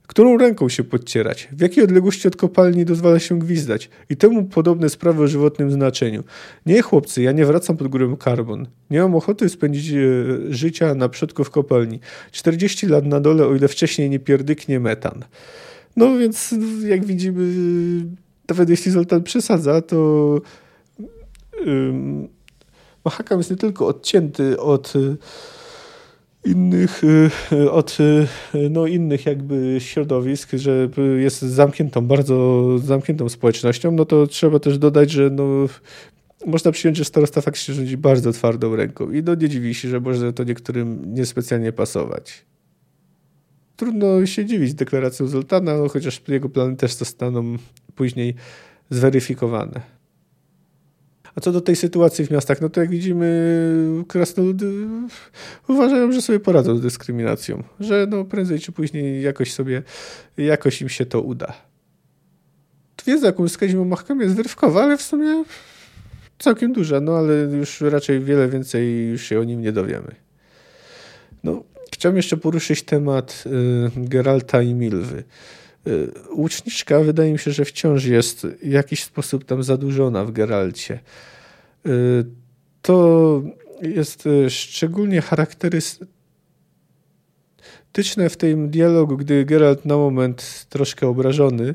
S1: Którą ręką się podcierać? W jakiej odległości od kopalni dozwala się gwizdać? I temu podobne sprawy o żywotnym znaczeniu. Nie, chłopcy, ja nie wracam pod górę karbon. Nie mam ochoty spędzić e, życia na przodku w kopalni. 40 lat na dole, o ile wcześniej nie pierdyknie metan. No więc, jak widzimy, nawet jeśli Zoltan przesadza, to um, Mahakam jest nie tylko odcięty od innych, y, od y, no, innych jakby środowisk, że jest zamkniętą, bardzo zamkniętą społecznością, no to trzeba też dodać, że no, można przyjąć, że starosta faktycznie rządzi bardzo twardą ręką i no nie dziwi się, że może to niektórym niespecjalnie pasować. trudno się dziwić deklaracją Zoltana, no, chociaż jego plany też zostaną później zweryfikowane. A co do tej sytuacji w miastach, no to jak widzimy, krasnoludy uważają, że sobie poradzą z dyskryminacją, że no prędzej czy później jakoś sobie, jakoś im się to uda. Wiedza, jaką uzyskaliśmy o Mahkamie jest wyrywkowa, ale w sumie całkiem duża, no ale już raczej wiele więcej już się o nim nie dowiemy. No, chciałbym jeszcze poruszyć temat y, Geralta i Milwy. Y, łuczniczka wydaje mi się, że wciąż jest w jakiś sposób tam zadłużona w Geralcie. Y, to jest y, szczególnie charakterystyczne w tym dialogu, gdy Geralt na moment troszkę obrażony,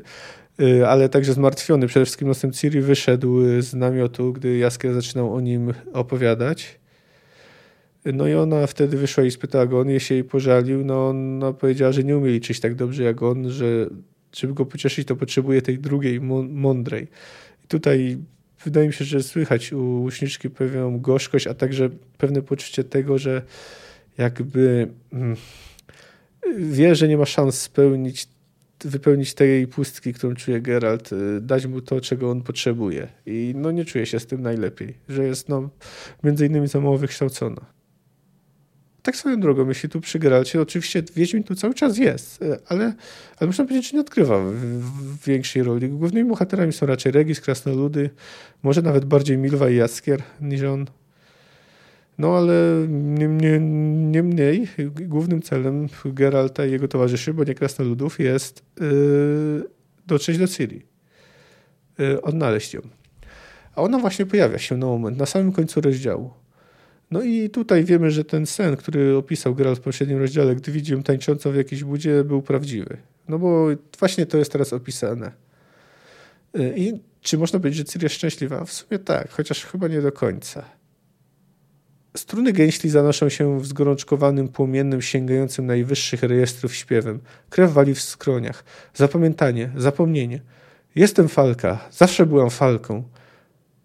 S1: ale także zmartwiony, przede wszystkim nosem Ciri wyszedł z namiotu, gdy Jaskier zaczynał o nim opowiadać. No i ona wtedy wyszła i spytała go, on jej się jej pożalił. No ona powiedziała, że nie umie liczyć tak dobrze jak on, że żeby go pocieszyć, to potrzebuje tej drugiej, mądrej. I tutaj wydaje mi się, że słychać u łuczniczki pewną gorzkość, a także pewne poczucie tego, że jakby mm, wie, że nie ma szans spełnić, wypełnić tej pustki, którą czuje Geralt, y, dać mu to, czego on potrzebuje. I no nie czuje się z tym najlepiej, że jest no między innymi za mało wykształcona. Tak swoją drogą, jeśli tu przy Geralcie, oczywiście Wiedźmin tu cały czas jest, e, ale, ale można powiedzieć, że nie odgrywa w, w większej roli. Głównymi bohaterami są raczej Regis, Krasnoludy, może nawet bardziej Milwa i Jaskier niż on. No ale niemniej nie, nie głównym celem Geralta i jego towarzyszy, bo nie Krasnoludów, jest yy, dotrzeć do Ciri. Yy, odnaleźć ją. A ona właśnie pojawia się na moment, na samym końcu rozdziału. No i tutaj wiemy, że ten sen, który opisał Geralt w poprzednim rozdziale, gdy widzi ją tańczącą w jakiejś budzie, był prawdziwy. No bo właśnie to jest teraz opisane. Y, I czy można powiedzieć, że Ciri jest szczęśliwa? W sumie tak, chociaż chyba nie do końca. Struny gęśli zanoszą się w zgorączkowanym, płomiennym, sięgającym najwyższych rejestrów śpiewem. Krew wali w skroniach. Zapamiętanie, zapomnienie. Jestem falka, zawsze byłam falką.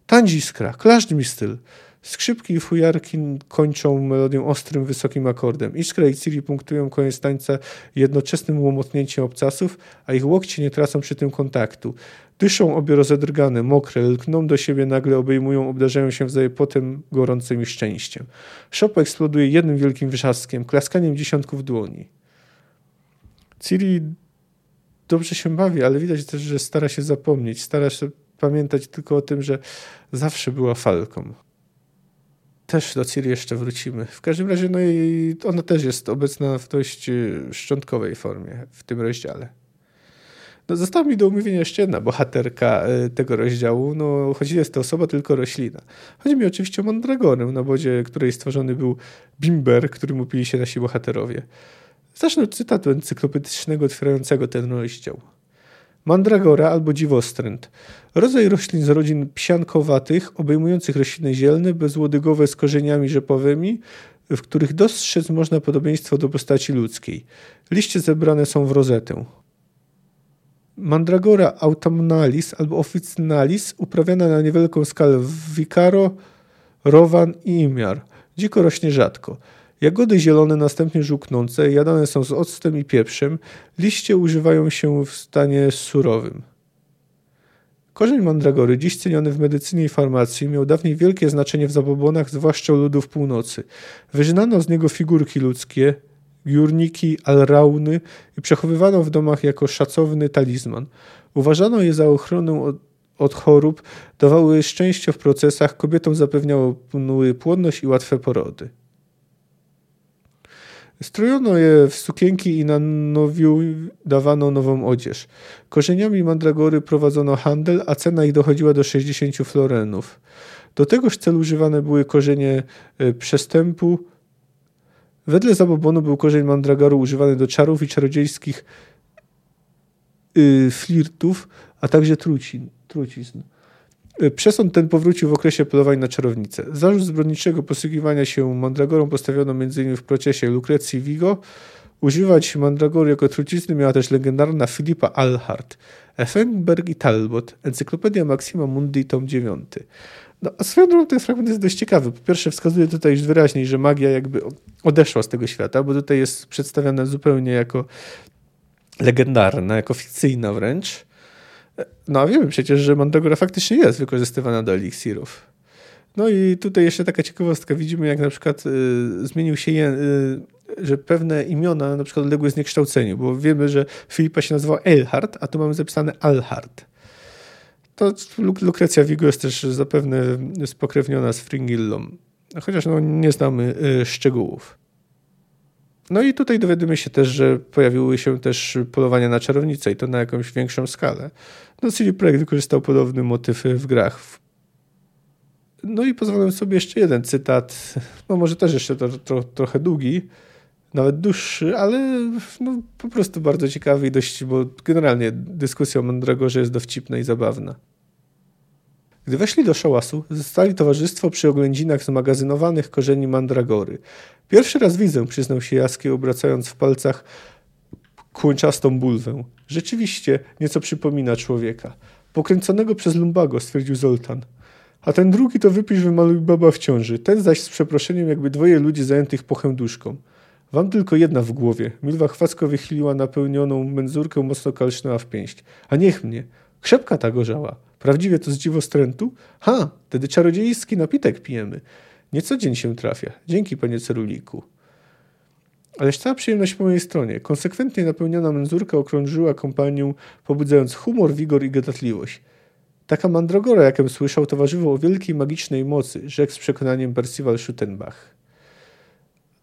S1: Tańcz iskra, klaszcz mi styl. Skrzypki i fujarki kończą melodią ostrym, wysokim akordem. Iskra i Ciri punktują koniec tańca jednoczesnym łomotnięciem obcasów, a ich łokcie nie tracą przy tym kontaktu. Dyszą obie rozedrgane, mokre, lkną do siebie, nagle obejmują, obdarzają się wzajem potem gorącym i szczęściem. Szop eksploduje jednym wielkim wrzaskiem, klaskaniem dziesiątków dłoni. Ciri dobrze się bawi, ale widać też, że stara się zapomnieć, stara się pamiętać tylko o tym, że zawsze była falką też do Ciri jeszcze wrócimy. W każdym razie, no i ona też jest obecna w dość y, szczątkowej formie w tym rozdziale. No, została mi do omówienia jeszcze jedna bohaterka y, tego rozdziału, no, choć jest to osoba tylko roślina. Chodzi mi oczywiście o Mandragorę, na bodzie której stworzony był Bimber, którym upili się nasi bohaterowie. Zacznę od cytatu encyklopedycznego otwierającego ten rozdział. Mandragora albo dziwostręt. Rodzaj roślin z rodzin psiankowatych, obejmujących rośliny zielne, bezłodygowe z korzeniami rzepowymi, w których dostrzec można podobieństwo do postaci ludzkiej. Liście zebrane są w rozetę. Mandragora autumnalis albo officinalis uprawiana na niewielką skalę w Vicaro, Rowan i Imiar. Dziko rośnie rzadko. Jagody zielone, następnie żółknące, jadane są z octem i pieprzem. Liście używają się w stanie surowym. Korzeń mandragory, dziś ceniony w medycynie i farmacji, miał dawniej wielkie znaczenie w zabobonach, zwłaszcza u ludów północy. Wyżynano z niego figurki ludzkie, jurniki, alrauny i przechowywano w domach jako szacowny talizman. Uważano je za ochronę od, od chorób, dawały szczęście w procesach, kobietom zapewniały płodność i łatwe porody. Strojono je w sukienki i na nowiu dawano nową odzież. Korzeniami mandragory prowadzono handel, a cena ich dochodziła do 60 florenów. Do tegoż celu używane były korzenie e, przestępu. Wedle zabobonu był korzeń mandragoru używany do czarów i czarodziejskich y, flirtów, a także trucin, trucizn. E, przesąd ten powrócił w okresie polowań na czarownicę. Zarzut zbrodniczego posługiwania się mandragorą postawiono m.in. w procesie Lucrecji Vigo, Używać mandragory jako trucizny miała też legendarna Filipa Alhart, Effenberg i Talbot, Encyklopedia Maxima Mundi, tom 9. No, a swoją drogą ten fragment jest dość ciekawy. Po pierwsze wskazuje tutaj już wyraźniej, że magia jakby odeszła z tego świata, bo tutaj jest przedstawiana zupełnie jako legendarna, jako fikcyjna wręcz. No a wiemy przecież, że Mandragora faktycznie jest wykorzystywana do eliksirów. No i tutaj jeszcze taka ciekawostka. Widzimy, jak na przykład y, zmienił się, y, że pewne imiona na przykład uległy zniekształceniu, bo wiemy, że Filipa się nazywał Elhard, a tu mamy zapisane Alhard. To Lukrecja Vigo jest też zapewne spokrewniona z Fringillą, chociaż no, nie znamy y, szczegółów. No i tutaj dowiadujemy się też, że pojawiły się też polowania na czarownicę i to na jakąś większą skalę. No CD Projekt wykorzystał podobny motyw w grach. No i pozwolę sobie jeszcze jeden cytat, no może też jeszcze to, to, trochę długi, nawet dłuższy, ale no, po prostu bardzo ciekawy i dość, bo generalnie dyskusja o Mandragorze jest dowcipna i zabawna. Gdy weszli do szałasu, zostali towarzystwo przy oględzinach zmagazynowanych korzeni mandragory. Pierwszy raz widzę, przyznał się Jaskier, obracając w palcach kłęczastą bulwę. Rzeczywiście nieco przypomina człowieka. Pokręconego przez lumbago, stwierdził Zoltan. A ten drugi to wypisz wymaluj baba w ciąży. Ten zaś z przeproszeniem jakby dwoje ludzi zajętych pochęduszką. Wam tylko jedna w głowie. Milwa chwacko wychyliła napełnioną menzurkę, mocno kalsznęła w pięść. A niech mnie. Krzepka ta gorzała. Prawdziwie to z dziwostrętu? Ha, wtedy czarodziejski napitek pijemy. Nie co dzień się trafia. Dzięki, panie ceruliku. Ależ cała przyjemność po mojej stronie. Konsekwentnie napełniona menzurka okrążyła kompanię, pobudzając humor, wigor i gadatliwość. Taka mandragora, jakem słyszał, to warzywo o wielkiej magicznej mocy, rzekł z przekonaniem Percival Schuttenbach.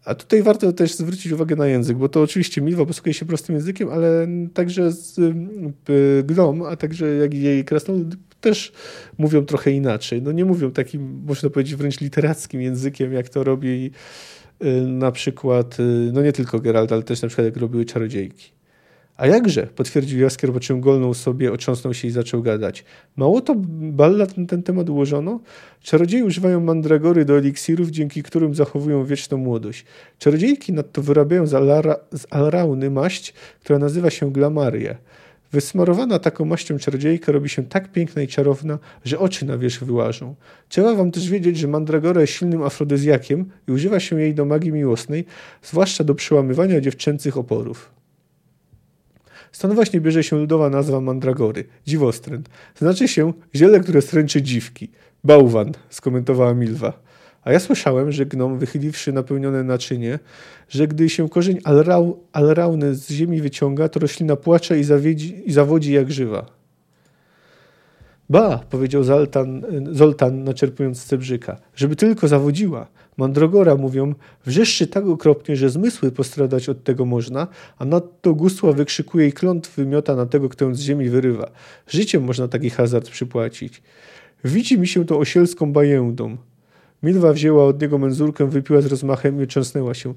S1: A tutaj warto też zwrócić uwagę na język, bo to oczywiście Milwa posługuje się prostym językiem, ale także z y, Glom, a także jak i jej krasnolud też mówią trochę inaczej. No nie mówią takim, można powiedzieć, wręcz literackim językiem, jak to robi na przykład, y, no nie tylko Geralt, ale też na przykład jak robiły czarodziejki. A jakże, potwierdził Jaskier, po czym golnął sobie, otrząsnął się i zaczął gadać. Mało to ballad na ten temat ułożono? Czarodzieje używają mandragory do eliksirów, dzięki którym zachowują wieczną młodość. Czarodziejki nadto wyrabiają z, alara, z alrauny maść, która nazywa się glamaria. Wysmarowana taką maścią czarodziejka robi się tak piękna i czarowna, że oczy na wierzch wyłażą. Trzeba wam też wiedzieć, że mandragora jest silnym afrodyzjakiem i używa się jej do magii miłosnej, zwłaszcza do przełamywania dziewczęcych oporów. Stąd właśnie bierze się ludowa nazwa mandragory, dziwostręt. Znaczy się ziele, które stręczy dziwki. Bałwan, skomentowała Milwa. A ja słyszałem, że gnom, wychyliwszy napełnione naczynie, że gdy się korzeń alrau, alrauny z ziemi wyciąga, to roślina płacze i, zawiedzi, i zawodzi jak żywa. Ba, powiedział Zoltan, Zoltan naczerpując cebrzyka, żeby tylko zawodziła. Mandragora, mówią, wrzeszczy tak okropnie, że zmysły postradać od tego można, a nadto gusła wykrzykuje i klątwy miota na tego, kto ją z ziemi wyrywa. Życiem można taki hazard przypłacić. Widzi mi się to osielską bajędą. Milwa wzięła od niego menzurkę, wypiła z rozmachem i cząsnęła się.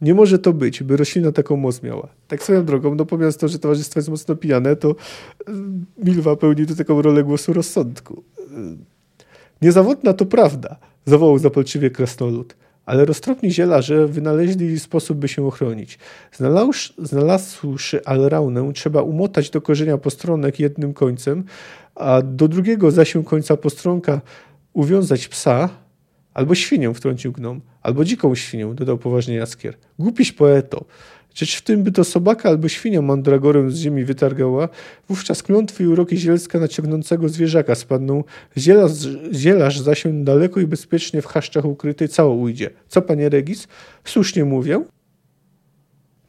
S1: Nie może to być, by roślina taką moc miała. Tak swoją drogą, no pomijając to, że towarzystwo jest mocno pijane, to y, Milwa pełni tu taką rolę głosu rozsądku. Y, niezawodna to prawda, zawołał zapalczywie krasnolud. Ale roztropni zielarze wynaleźli sposób, by się ochronić. Znalazłszy alraunę, trzeba umotać do korzenia postronek jednym końcem, a do drugiego zasię końca postronka uwiązać psa, albo świnię, wtrącił gnom, albo dziką świnię, dodał poważnie Jaskier. Głupiś poeto. Rzecz w tym, by to sobaka albo świnia mandragorem z ziemi wytargała, wówczas klątwy i uroki zielska na ciągnącego zwierzaka spadną, zielarz, zielarz zaś daleko i bezpiecznie w chaszczach ukryty cało ujdzie. Co, panie Regis? Słusznie mówię?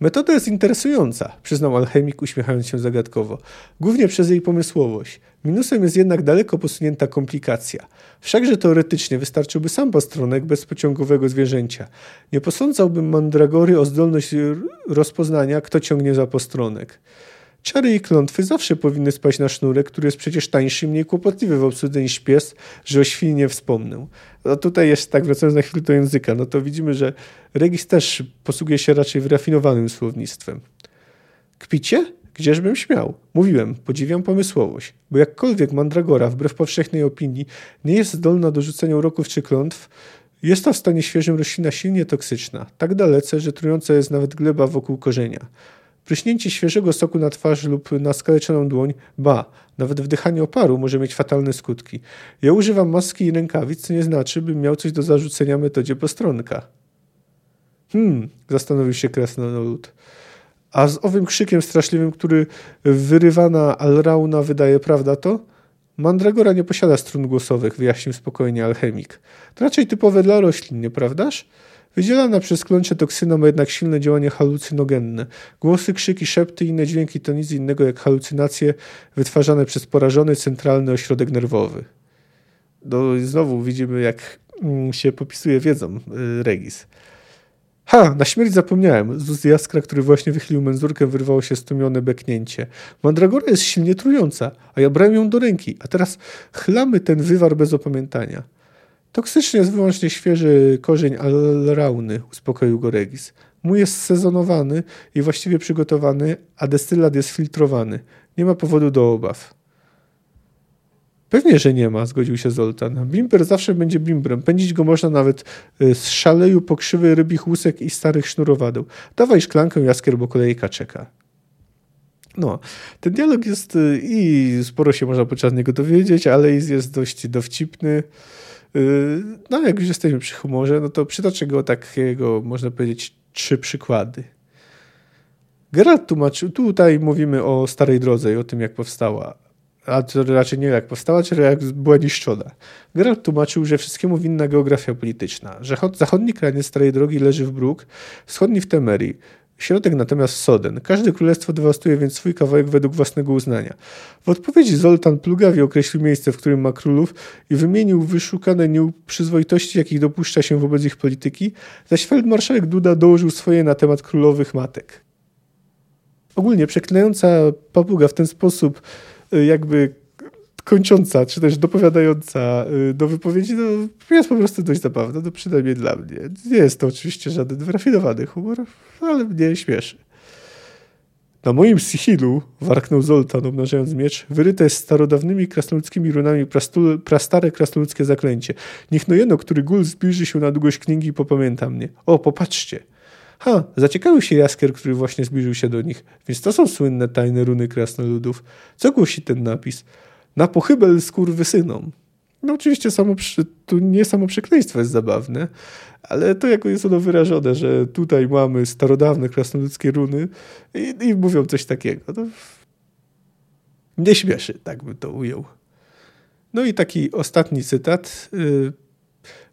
S1: Metoda jest interesująca, przyznał alchemik, uśmiechając się zagadkowo, głównie przez jej pomysłowość. Minusem jest jednak daleko posunięta komplikacja. Wszakże teoretycznie wystarczyłby sam postronek bez pociągowego zwierzęcia. Nie posądzałbym mandragory o zdolność rozpoznania, kto ciągnie za postronek. Czary i klątwy zawsze powinny spać na sznurek, który jest przecież tańszy i mniej kłopotliwy w obsłudze niż pies, że o świni nie wspomnę. No tutaj jest tak, wracając na chwilę do języka, no to widzimy, że Regis też posługuje się raczej wyrafinowanym słownictwem. Kpicie? Gdzieżbym śmiał? Mówiłem, podziwiam pomysłowość, bo jakkolwiek Mandragora, wbrew powszechnej opinii, nie jest zdolna do rzucenia uroków czy klątw, Jest to w stanie świeżym roślina silnie toksyczna, tak dalece, że trująca jest nawet gleba wokół korzenia. Pryśnięcie świeżego soku na twarz lub na skaleczoną dłoń, ba, nawet wdychanie oparu może mieć fatalne skutki. Ja używam maski i rękawic, co nie znaczy, bym miał coś do zarzucenia metodzie postronka. Hmm, zastanowił się krasnolud. A z owym krzykiem straszliwym, który wyrywana Alrauna wydaje, prawda to? Mandragora nie posiada strun głosowych, wyjaśnił spokojnie alchemik. To raczej typowe dla roślin, nieprawdaż? Wydzielana przez klącze toksyna ma jednak silne działanie halucynogenne. Głosy, krzyki, szepty i inne dźwięki to nic innego jak halucynacje wytwarzane przez porażony centralny ośrodek nerwowy. No i znowu widzimy, jak mm, się popisuje wiedzą y, Regis. Ha, na śmierć zapomniałem. Z jaskra, który właśnie wychylił menzurkę, wyrwało się stłumione beknięcie. Mandragora jest silnie trująca, a ja brałem ją do ręki, a teraz chlamy ten wywar bez opamiętania. Toksyczny jest wyłącznie świeży korzeń alrauny, uspokoił go Regis. Mój jest sezonowany i właściwie przygotowany, a destylat jest filtrowany. Nie ma powodu do obaw. Pewnie, że nie ma, zgodził się Zoltan. Bimber zawsze będzie bimbrem. Pędzić go można nawet y, z szaleju pokrzywy rybich łusek i starych sznurowadeł. Dawaj szklankę, Jaskier, bo kolejka czeka. No, ten dialog jest y, i sporo się można podczas niego dowiedzieć, ale jest dość dowcipny. Y, no, jak już jesteśmy przy humorze, no to przytoczę go takiego, można powiedzieć, trzy przykłady. Geralt tłumaczył, tutaj mówimy o Starej Drodze i o tym, jak powstała a to raczej nie jak powstała, czy jak była niszczona. Geralt tłumaczył, że wszystkiemu winna geografia polityczna, że zachodni kraniec Starej Drogi leży w Bruk, wschodni w Temerii, środek natomiast Soden. Każde królestwo dewastuje więc swój kawałek według własnego uznania. W odpowiedzi Zoltan plugawie określił miejsce, w którym ma królów i wymienił wyszukane nieprzyzwoitości, jakich dopuszcza się wobec ich polityki, zaś feldmarszałek Duda dołożył swoje na temat królowych matek. Ogólnie przeklinająca papuga w ten sposób Y, jakby kończąca, czy też dopowiadająca y, do wypowiedzi, no, jest po prostu dość zabawna, no przynajmniej dla mnie. Nie jest to oczywiście żaden wyrafinowany humor, ale mnie śmieszy. Na moim sichilu, warknął Zoltan, obnażając miecz, wyryte jest starodawnymi krasnoludzkimi runami prastare krasnoludzkie zaklęcie. Niech no jedno, który gul zbliży się na długość knigi i popamięta mnie. O, popatrzcie! Ha, zaciekawił się Jaskier, który właśnie zbliżył się do nich. Więc to są słynne tajne runy krasnoludów. Co głosi ten napis? Na pochybel skurwysynom. No oczywiście samo, tu nie samo przekleństwo jest zabawne, ale to jako jest ono wyrażone, że tutaj mamy starodawne krasnoludzkie runy i, i mówią coś takiego. To mnie śmieszy, tak bym to ujął. No i taki ostatni cytat. Y,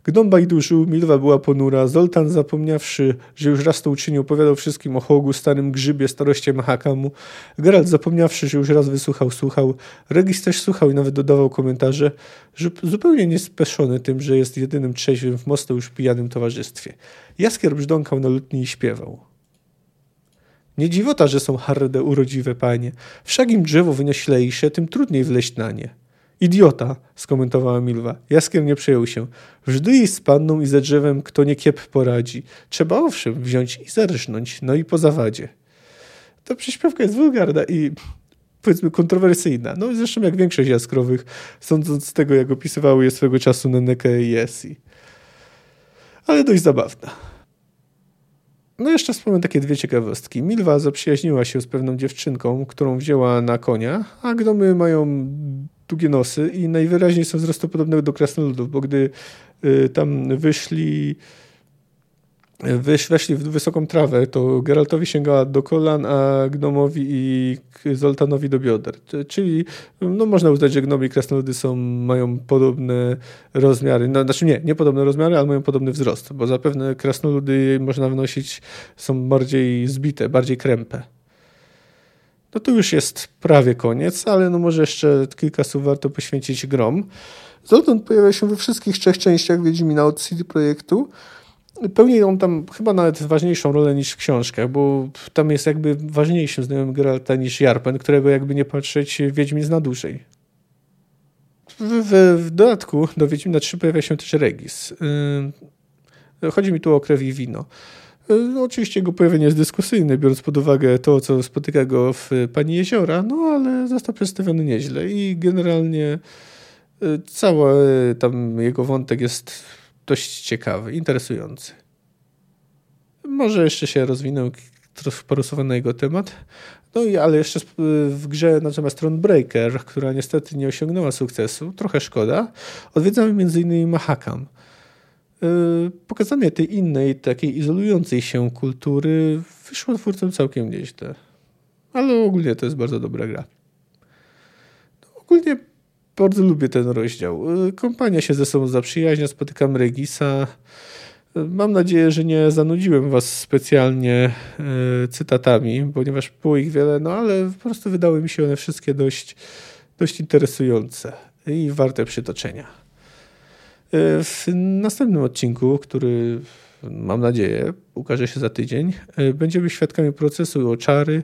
S1: Gdom bajduszył, Milwa była ponura, Zoltan zapomniawszy, że już raz to uczynił, opowiadał wszystkim o Hogu, starym grzybie, staroście Mahakamu. Geralt zapomniawszy, że już raz wysłuchał, słuchał. Regis też słuchał i nawet dodawał komentarze, że zupełnie niespeszony tym, że jest jedynym trzeźwym w mocno już pijanym towarzystwie. Jaskier brzdąkał na lutni i śpiewał. Nie dziwota, że są harde, urodziwe panie. Wszak im drzewo wynioślejsze, tym trudniej wleść na nie. Idiota, skomentowała Milwa. Jaskier nie przejął się. Wżdy i z panną i ze drzewem kto nie kiep poradzi. Trzeba owszem wziąć i zarżnąć, no i po zawadzie. Ta przyśpiewka jest wulgarna i powiedzmy kontrowersyjna. No zresztą jak większość jaskrowych, sądząc z tego, jak opisywały je swego czasu Neneke i Jessi. Ale dość zabawna. No jeszcze wspomnę takie dwie ciekawostki. Milwa zaprzyjaźniła się z pewną dziewczynką, którą wzięła na konia, a gnomy mają długie nosy i najwyraźniej są wzrostu podobnego do krasnoludów, bo gdy y, tam wyszli wysz, weszli w wysoką trawę, to Geraltowi sięgała do kolan, a Gnomowi i Zoltanowi do bioder. Czyli no, można uznać, że Gnomi i Krasnoludy są, mają podobne rozmiary. No, znaczy nie, nie podobne rozmiary, ale mają podobny wzrost, bo zapewne Krasnoludy można wnosić, są bardziej zbite, bardziej krępe. No to już jest prawie koniec, ale no może jeszcze kilka słów warto poświęcić grom. Zoltan pojawia się we wszystkich trzech częściach Wiedźmina od CD Projektu. Pełni on tam chyba nawet ważniejszą rolę niż w książkach, bo tam jest jakby ważniejszym znajomym Geralta niż Jarpen, którego jakby nie patrzeć Wiedźmin zna dłużej. W, w, w dodatku do Wiedźmina 3 pojawia się też Regis. Yy, chodzi mi tu o krew i wino. No, oczywiście jego pojawienie jest dyskusyjne, biorąc pod uwagę to, co spotyka go w Pani Jeziora, no ale został przedstawiony nieźle i generalnie y, cały tam jego wątek jest
S2: dość ciekawy, interesujący. Może jeszcze się rozwinął porusowany na jego temat. No i ale jeszcze w grze natomiast Thronebreaker, która niestety nie osiągnęła sukcesu, trochę szkoda, odwiedzamy m.in. Mahakam. Yy, pokazanie tej innej, takiej izolującej się kultury wyszło twórcom całkiem nieźle. Ale ogólnie to jest bardzo dobra gra. No, ogólnie bardzo lubię ten rozdział. Yy, kompania się ze sobą zaprzyjaźnia, spotykam Regisa. Yy, mam nadzieję, że nie zanudziłem was specjalnie cytatami, ponieważ było ich wiele, no ale po prostu wydały mi się one wszystkie dość, dość interesujące i warte przytoczenia. W następnym odcinku, który mam nadzieję ukaże się za tydzień, będziemy świadkami procesu o czary,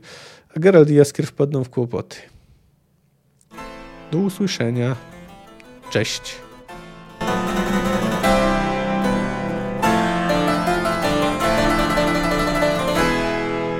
S2: a Geralt i Jaskier wpadną w kłopoty. Do usłyszenia. Cześć.